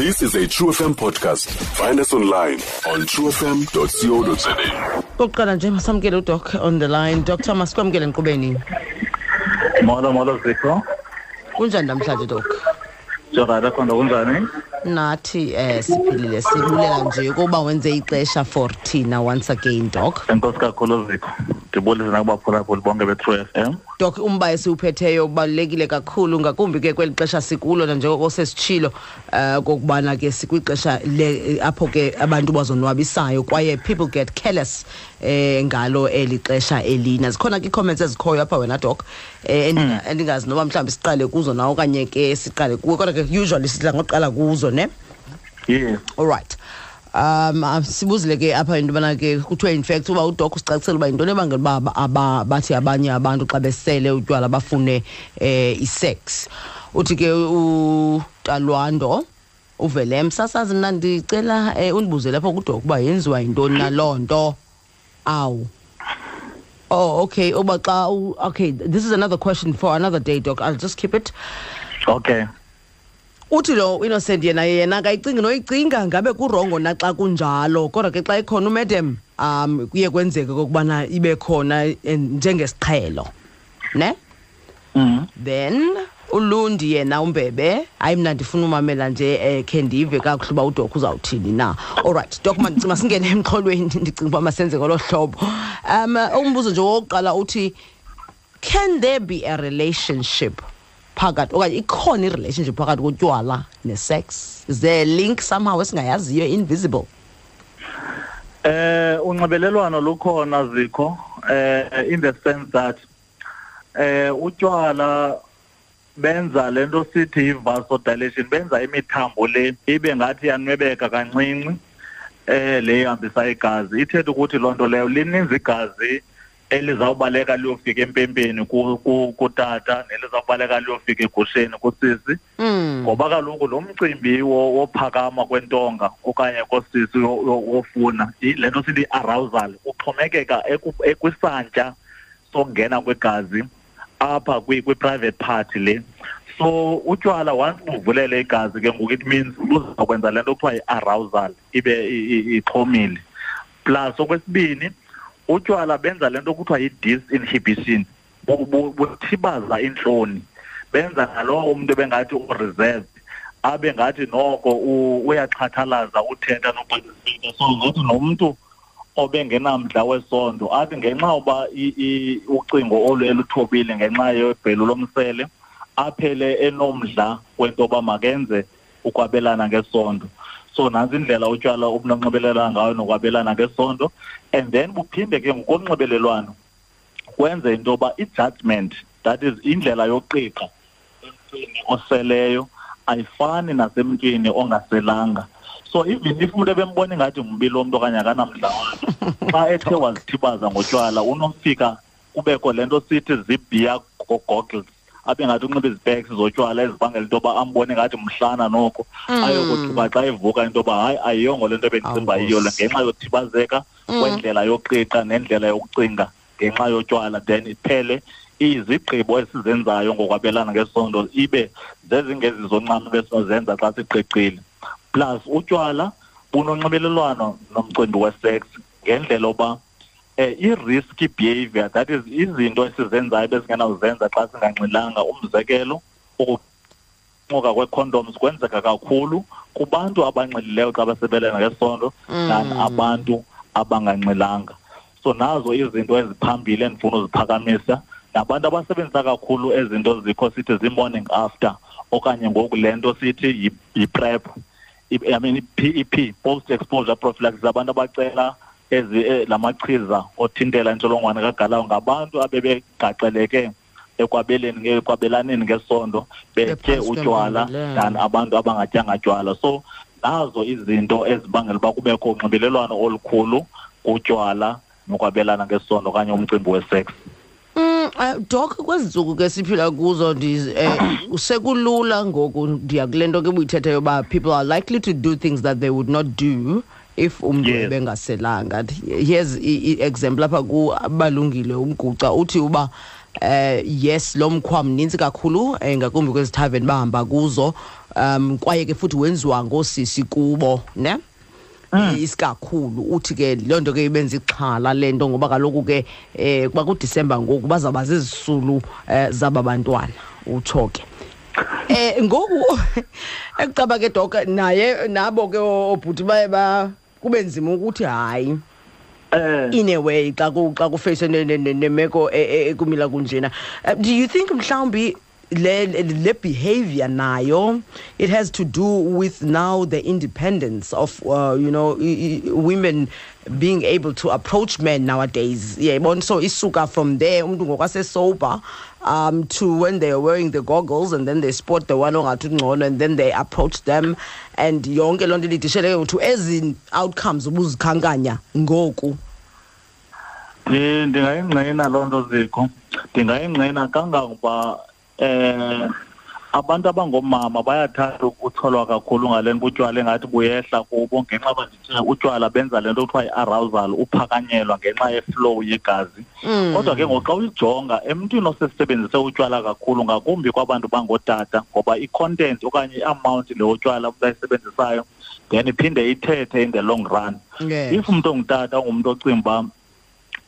This is a True FM podcast. Find us online on truefm.co.za. kokuqala nje masamkele udoc on the line. Dr masikwamkele nkqubeni molo molo zikho. Kunjani namhlanje doc? Jorada khona kunjani? Nathi um siphilile sibulela nje ukuba wenze ixesha for thina once again doc. Enkosi kakhulu zikho ndibulise nakubaphulaphuli bonke be-true f m. Dok umba esiwuphetheyo ubalulekile kakhulu ngakumbi ke kweli xesha sikulo nanjengoko sesitshilo um kokubana ke sikwixesha le apho ke abantu bazonwabisayo kwaye people get careless eh ngalo eli xesha elina. Zikhona ke ii-comments ezikhoyo apha wena dok um endingazi noba mhlawumbi siqale kuzo na okanye ke siqale kuwe kodwa ke usually sidla ngoqala kuzo ne? Yeah all alright um ah, sibuzile ke apha into yobana ke kuthiwe in fact uba udok usicacisele uba yintoni ebangela uba aba- aba- bathi abanye abantu xa besele utywala bafune eh isex. Uthi ke utalwando uvele msasazi mna ndicela um undibuzele apho kudok uba yenziwa yintoni na loo nto. Awu oh okay. Uba xa u- okay this is another question for another day doc. I'll just keep it. Okay. Uthi lo innocent yena yena akayicingi noyicinga ngabe kurongo naxa kunjalo. Kodwa ke xa ikhona umadam um kuye kwenzeke kokubana ibe khona eh, njengesiqhelo ne? Mm. then ulundi yena umbebe hayi mna ndifuna umamela nje um khe ndive kakuhle uba udok uzawuthini na? Allright dok ma- masingene emxholweni ndicinga uba masenze ngolo hlobo. Um umbuzo nje wokuqala uthi can there be a relationship phakathi okanye ikhona i-relationship phakathi kotywala ne-sex? Is there a link somehow esingayaziyo invisible? Eh unxibelelwano lukhona zikho. Eh in the sense that eh utywala benza lento sithi yi-vasodilation benza imithambo le ibe ngathi yanwebeka kancinci eh le ihambisa igazi. Ithetha ukuthi loo nto leyo lininzi igazi elizawubaleka liyofika empempeni ku- ku- kutata nelizawubaleka liyofika egusheni kusisi mm. ngoba kaloku lo mcimbi wo- wophakama kwentonga okanye kosisi wo- wo- wofuna le nto sithi arousal uxhomekeka ekwisantya songena kwegazi apha kwi- kwi-private party le. So utywala once buvulele igazi ke ngoku it means buzakwenza le nto kuthiwa yi-arousal ibe ixhomile. Plus okwesibini utywala benza le nto kuthiwa yi-disinhibition Bu- bu- buthibaza iintloni benza nalowo umntu ebengathi ureserved abe ngathi noko u- uyaxhathalaza uthetha noxabisile so ngathi nomntu obengenamdla wesondo athi ngenxa yoba i- i- ucingo olu eluthobile ngenxa yebhelu lomsele aphele enomdla kwento yoba makenze ukwabelana ngesondo. So nantsi indlela utywala obunonxibelelana ngayo nokwabelana ngesondo and then buphinde ke ngokonxibelelwano kwenze into yoba i-judgment that is indlela yoqiqa emntwini oseleyo ayifani nasemntwini ongaselanga. So even if umntu ebembona ingathi ngumbilo omntu okanye akanamdla wakhe xa ethe wazithibaza ngotywala unofika kubekho le nto sithi zii-beer goggles abe ngathi unxiba izipeks zotywala ezibangela into yoba ambone ngathi mhlana noko. Ayokothuka xa evuka into yoba hayi ayiyongo le nto ebendicinga yiyo le ngenxa yothibazeka kwendlela yoqiqa nendlela yokucinga ngenxa yotywala. Then iphele izigqibo esizenzayo ngokwabelana ngesondo ibe zezingezizo ncam ebesizozenza xa siqeqile. Plus utywala bunonxibelelwano nomcimbi wesex ngendlela yoba eh i-risky behavior that is izinto esizenzayo besingenawuzenza xa singanxilanga umzekelo ukuncoka kwe-condoms kwenzeka kakhulu kubantu abanxilileyo xa besebelana ngesondo than abantu abanganxilanga. So nazo izinto eziphambili endifuna uziphakamisa nabantu abasebenzisa kakhulu ezinto zikho sithi zii-morning after okanye ngoku le nto sithi yi- yi-prep I- mean i-p post exposure prophylaxis abantu abacela lamachiza othintela intsholongwane kagalayo ngabantu abebegaxeleke ekwabeleni ekwabelaneni ngesondo betye utywala than abantu abangatyanga tywala so nazo izinto ezibangela uba kubekho unxibelelwano olukhulu kutywala nokwabelana ngesondo okanye umcimbi wesex. Mm, uh, doc kwezi ntsuku ke siphila kuzo eh, sekulula ngoku ndiya kule nto ke buyithetha yoba people are likely to do things that they would not do if umntu Yes. ebengaselanga. Here's i-example apha kubalungile umguca uthi uba eh yes lo mkhwa mninzi kakhulu eh, ngakumbi kwezi tavern bahamba kuzo um kwaye ke futhi wenziwa ngoosisi kubo ne? Isikakhulu. Uthi ke loo nto ke ibenza ixhala le nto ngoba kaloku ke um kuba kudisemba ngoku bazawuba zizisulu um zaba bantwana utsho ke. Eh ngoku ekucaba ke doka naye nabo ke obhuti baye ba kube nzima ukuthi hayi eh. in a way xa ku xa kufeyise nemeko ekumila kunjena. Uh, do you think mhlawumbi le le behavior nayo it has to do with now the independence of uh, you know women being able to approach men nowadays. Yayibona so isuka from there. Umuntu ngokwase sober um to when they are wearing the goggles and then they spot the one ongathi ungcono and then they approach them. And yonke loo nto lidishele to ezi outcomes ubuzikhankanya ngoku. Ndi- ndingayingqina loo nto zikho ndingayingqina kangangoba eh abantu abangoomama bayathanda ukucholwa kakhulu ngale nto butywala engathi buyehla kubo ngenxa yoba ndithe utywala benza le nto kuthiwa yi-arousal uphakanyelwa ngenxa yeflow yegazi. Kodwa ke ngoku xa uyijonga emntwini osesebenzise utywala kakhulu ngakumbi kwabantu bangootata ngoba i-content okanye i-amount le utywala umntu ayisebenzisayo then iphinde ithethe in the long run. If umntu ongutata ungumntu ocinga uba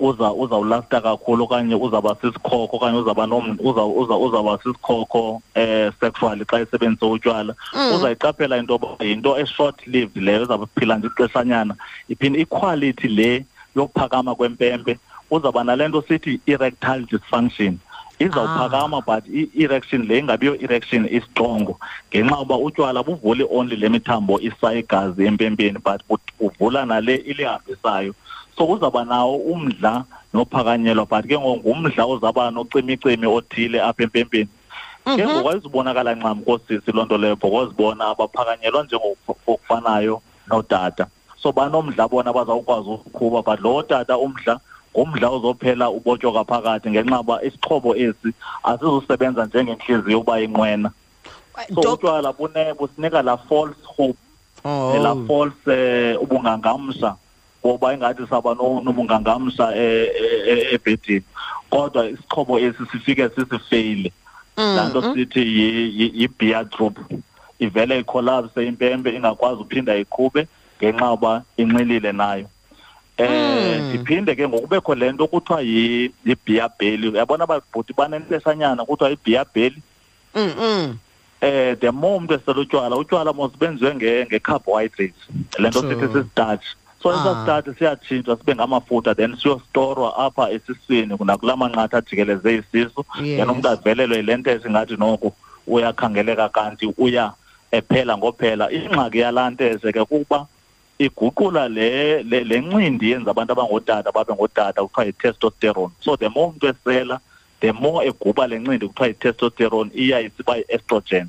uza uzawulasta kakhulu okanye uzawuba sisikhokho okanye uzawuba nom uza uza uzawuba sisikhokho eh sexually xa isebenzise utywala. Uzayiqaphela into yoba yinto e-short lived leyo uzawuphila nje ixeshanyana iphinde iquality le yokuphakama kwempempe uzawuba nale nto sithi erectile dysfunction. Izawuphakama but i-erection le ingabiyo erection istrongo ngenxa yoba utywala buvuli only le mithambo isayigazi empempeni but bu- buvula nale ilihambisayo so uzawuba nawo umdla nophakanyelwa but ke ngoku ngumdla ozawuba nocimicimi othile apha empempeni. Ke ngoku ayizubonakala ncam koosisi loo nto leyo ngokozibona abaphakanyelwa njengokufanayo notata so banomdla bona bazawukwazi ukuqhuba but lo tata umdla ngumdla ozophela ubotyoka phakathi ngenxa yoba isixhobo esi asizusebenza njengentliziyo uba inqwena. So utywala businika la false hope Oh. la false eh, ubungangamsha ngoba ingathi saba no- nobungangamsha eh, eh, eh, ebhedini kodwa isixhobo esi sifike sisifeyile. Laa nto sithi yi- yi- yi-beer group ivele icollapse impempe ingakwazi uphinda iqhube ngenxa yoba inxilile nayo. Eh iphinde ke ngokubekho le nto kuthiwa yi- yi-beer belly. Uyabona babhuti banenteshanyana kuthiwa yi-beer belly? Mm, mm. eh the more umuntu esela utywala utywala mos benziwe nge- nge-carbohydrates. Le nto True. sithi sistarch so Ah. esaa starch siyatshintshwa sibe ngamafutha then siyostorwa apha esiswini nakula manqatha ajikeleze isisu. Then umntu avelelwe yile ntesi ngathi noku uyakhangeleka kanti uya ephela ngophela. Ingxaki yalaa ntese ke kukuba iguqula le le ncindi yenza abantu abangootata babe ngootata kuthiwa yi-testosterone. So the more umntu esela the more eguba le ncindi kuthiwa yi-testosterone iya isiba yi-estrogen.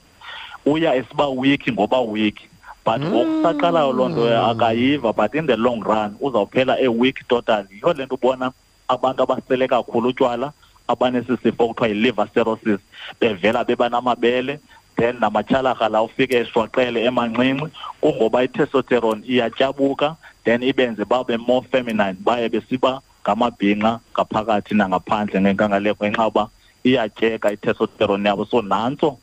Uya esiba weak ngoba weak. But ngokusaqalayo loo nto akayiva but in the long run uzawuphela e-weak total. Yiyo le nto ubona abantu abasele kakhulu utywala abanesi sifo kuthiwa yi-liver cirrhosis. Bevela beba namabele then namatyhalarha la ufike eshwaqele emancinci kungoba i-testosterone iyatyabuka then ibenze babe more feminine baye besiba ngamabhinqa ngaphakathi nangaphandle ngenkangaleko ngenxa yoba iyatyeka i-testosterone yabo. So nantso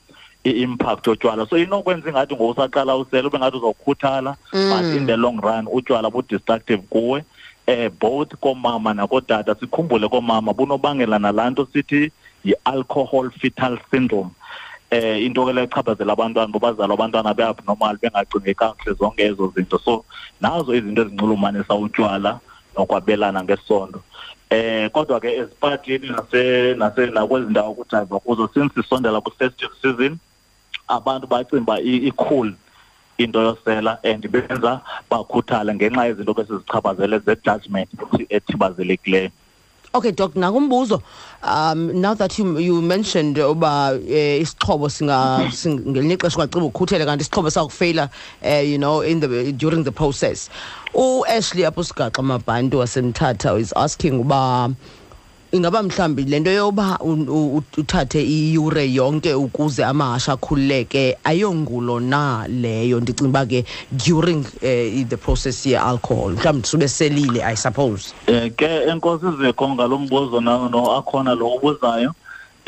i-impact yotywala so inokwenza ingathi ngowusaqala usele ube ngathi uzokhuthala but in the long run utywala bu-destructive kuwe. Eh both koomama nakootata sikhumbule koomama bunobangela nalaa nto sithi yi-alcohol fetal syndrome. Eh into ke lechaphazela abantwana bobazalwa abantwana be-abnormal bengacingi kakuhle zonke ezo zinto. So nazo izinto ezinxulumanisa utywala nokwabelana ngesondo. Eh kodwa ke ezipatini nakwezi ndawo kudrayiva kuzo since sisondela kwi-festive season abantu bacimba ikhul into yosela and benza bakhuthale ngenxa yezinto besizichaphazele ze-judgment ethibazelekileyo. Okay doc nakumbuzo um now that you you mentioned uba eh, isixhobo singa sing- ngelinye ixesha ungacimba ukhuthele kanti isixhobo sakufeyila eh you know in the during the process. U Ashley apho sigaxa mabhantu wasemthatha is asking uba ingaba mhlambi lento yoba u- u- uthathe iyure yonke ukuze amahasha akhululeke ayongulo na leyo? Ndicinga uba ke during eh, the process ye alcohol mhlawumbi sube selile i suppose. Eh ke enkosi zikho ngalo mbuzo nawo no akhona lo ubuzayo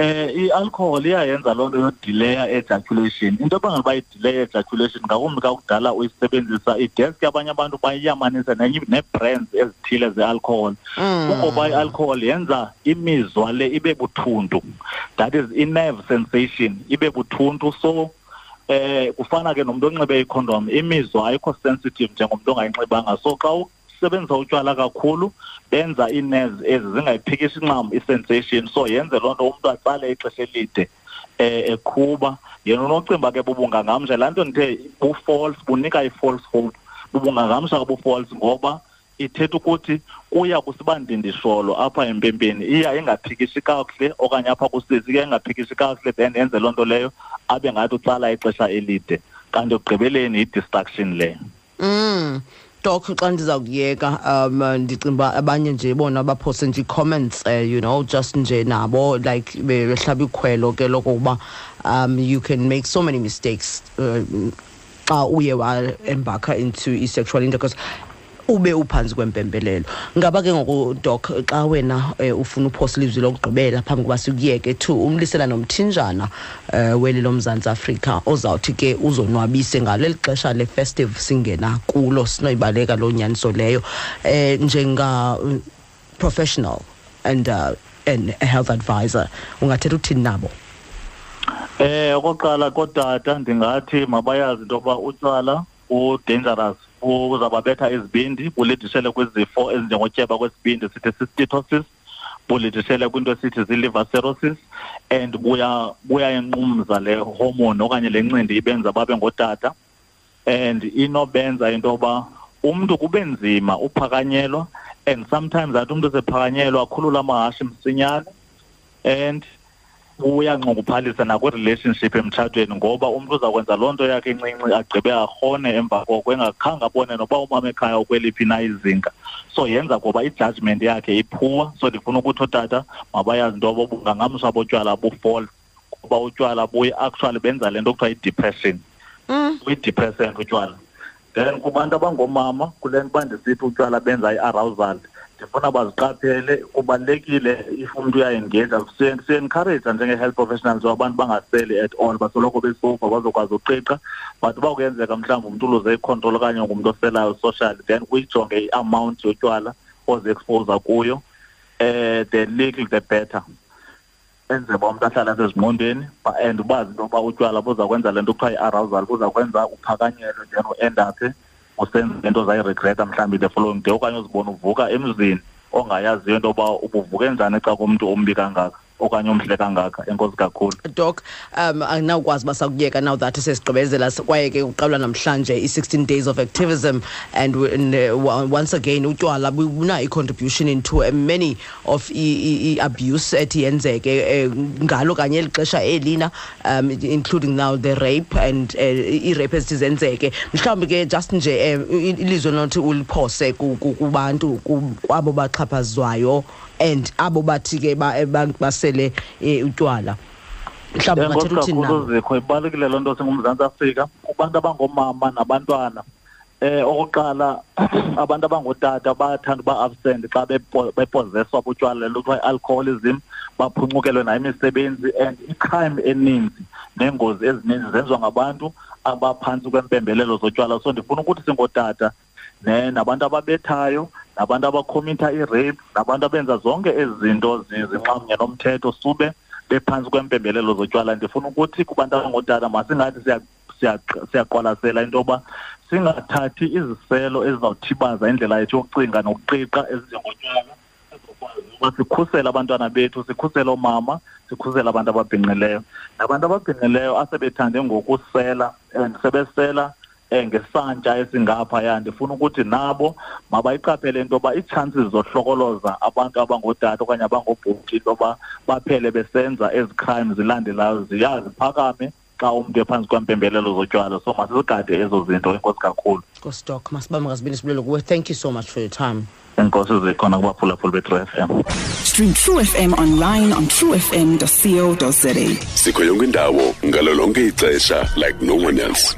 eh i-alcohol iyayenza loo nto yodileya ejaculation. Into ebangela uba idileya ejaculation ngakumbi kakudala uyisebenzisa idesk abanye abantu bayiyamanisa nee-brands ezithile ze-alcohol. Kungoba i-alcohol yenza imizwa le ibe buthuntu that is i-nerve sensation ibe buthuntu. So eh kufana ke nomntu onxibe ikhondom imizwa ayikho sensitive njengomntu ongayinxibanga. So xa usebenzisa utywala kakhulu benza ii-nes ezi zingayiphikisi ncam i-sensation. So yenze loo nto umntu atsale ixesha elide um eqhuba. Yena unocimba ke bubungangamsha. Laa nto ndithe bu-false bunika i-false hope. Bubungangamsha bu-false ngoba ithetha ukuthi kuya kusiba ndindisholo apha empempeni. Iya ingaphikisi kakuhle okanye apha kusisi iya ingaphikisi kakuhle. Then yenze loo nto leyo abe ngathi utsala ixesha elide. Kanti ekugqibeleni yi-distraction leyo Mm. Doc xa ndiza kuyeka um ndicinga uba abanye nje bona baphose nje ii-comments uh, you know just nje nabo like be- behlaba ikhwelo ke lokokuba um you can make so many mistakes uh, xa uye wa-embarker into i-sexual intercourse ube uphantsi kwempembelelo. Ngaba ke ngoku doc xa wena um ufuna uphosa ilizwi lokugqibela phambi koba sikuyeke two umlisela nomthinjana um weli lomzantsi afrika ozawuthi ke uzonwabise ngaleli xesha le-festive singena kulo sinoyibaleka loo nyaniso leyo um njenga-professional and uh, and a health advisor. Ungathetha uthini nabo? Eh okokuqala kodata ndingathi mabayazi into yokuba utywala u-dangerous. Uzababetha izibindi bulidishele kwizifo ezinjengotyeba kwesibindi sithi sistitosis bulidishele kwinto esithi zii-liver cirrhosis and buya buyayinqumza le hormone okanye le ncindi ibenza babe ngootata. And inobenza into yoba umntu kube nzima uphakanyelwa and sometimes athi umntu sephakanyelwa akhulula amahashi msinyane and uyanxunguphalisa nakwi-relationship emtshatweni ngoba umntu uzakwenza loo nto yakhe incinci agqibe arhone emva koko engakhange abone noba umam ekhaya ukweliphi na izinga. So yenza ngoba ijajment yakhe iphuwa. So ndifuna ukuthi otata mabayazi into yoba bungangamswa botywala bufall kuba utywala buye actually benza le nto kuthiwa yi-depression uyi-depressant utywala. Then kubantu abangoomama kule nto uba ndisithi utywala benza i-arousal ndifuna baziqaphele kubalulekile if umntu uyayengeja siencouraja njenge-health professionals abantu bangaseli at all. Basoloko besofa bazokwazi uqiqa but uba kuyenzeka mhlawumbi umntu uluze icontrol okanye ngumntu oselayo social then uyijonge i-amount yotywala oziexposa kuyo. Um the little the better. Enze uba umntu ahlala sezingqondweni and ubazi into yoba utywala buza kwenza le nto kuthiwa yi-arousal buza kwenza uphakanyelwe then uendaphe usenza into zayiregreta mhlawumbi the following day okanye uzibone uvuka emzini ongayaziyo into yoba ubuvuke njani xa komntu ombi kangaka okanye omhle kangaka. Enkosi kakhulu. Doc um andinawukwazi uba sakuyeka now that sesigqibezela kwaye ke uqalwa namhlanje i-16 days of activism and, we- and uh, once again utywala buna i-contribution into uh, many of i-abuse ethi yenzeke uh, ngalo kanye eli xesha elina um including now the rape and uh, i-rape ezithi zenzeke. Mhlawumbi ke just nje um ilizwe nothi uliphose ku- ku- kubantu ku- kwabo baxhaphazwayo and abo bathi ke ba- eh, ba- basele eh, utywala. Mhlawumbi ungathetha uthini nazikho ibalulekile loo nto singumzantsi afrika kubantu abangoomama nabantwana. Eh okokuqala abantu abangootata bayathanda uba absent xa bepo- bepozeswa butywala le nto kuthiwa i-alcoholism baphuncukelwe nayo imisebenzi and i-crime eninzi neengozi ezininzi zenziwa ngabantu abaphantsi kweempembelelo zotywala. So ndifuna ukuthi singootata ne nabantu ababethayo nabantu abakhomitha i-rape nabantu abenza zonke ezi zinto zi- zinxamnye nomthetho sube bephantsi kwempembelelo zotywala. Ndifuna ukuthi kubantu abangootata masingathi siya- siya- siyaqwalasela into yoba singathathi iziselo ezizawuthibaza indlela yethu yokucinga nokuqiqa ezinjengotywala uba sikhusele abantwana bethu sikhusele oomama sikhusele abantu ababhinqileyo. Nabantu ababhinqileyo asebethande ngokusela and sebesela um ngesantya esingaphaya ndifuna ukuthi nabo mabayiqaphele into yoba ii-chances zohlokoloza abantu abangootata okanye abangoobhuti into yoba baphele besenza ezi crimes zilandelayo ziya ziphakame xa umntu ephantsi kwempembelelo zotywala. So masizigade ezo zinto enkosi kakhulu. Nkosi doc masibambe ngazibini sibulelo kuwe. Thank you so much for your time. Enkosi zikhona kubaphulaphuli betru f m. Stream True FM online on truefm.co.za. sikho yonke indawo ngalo lonke ixesha like no one else.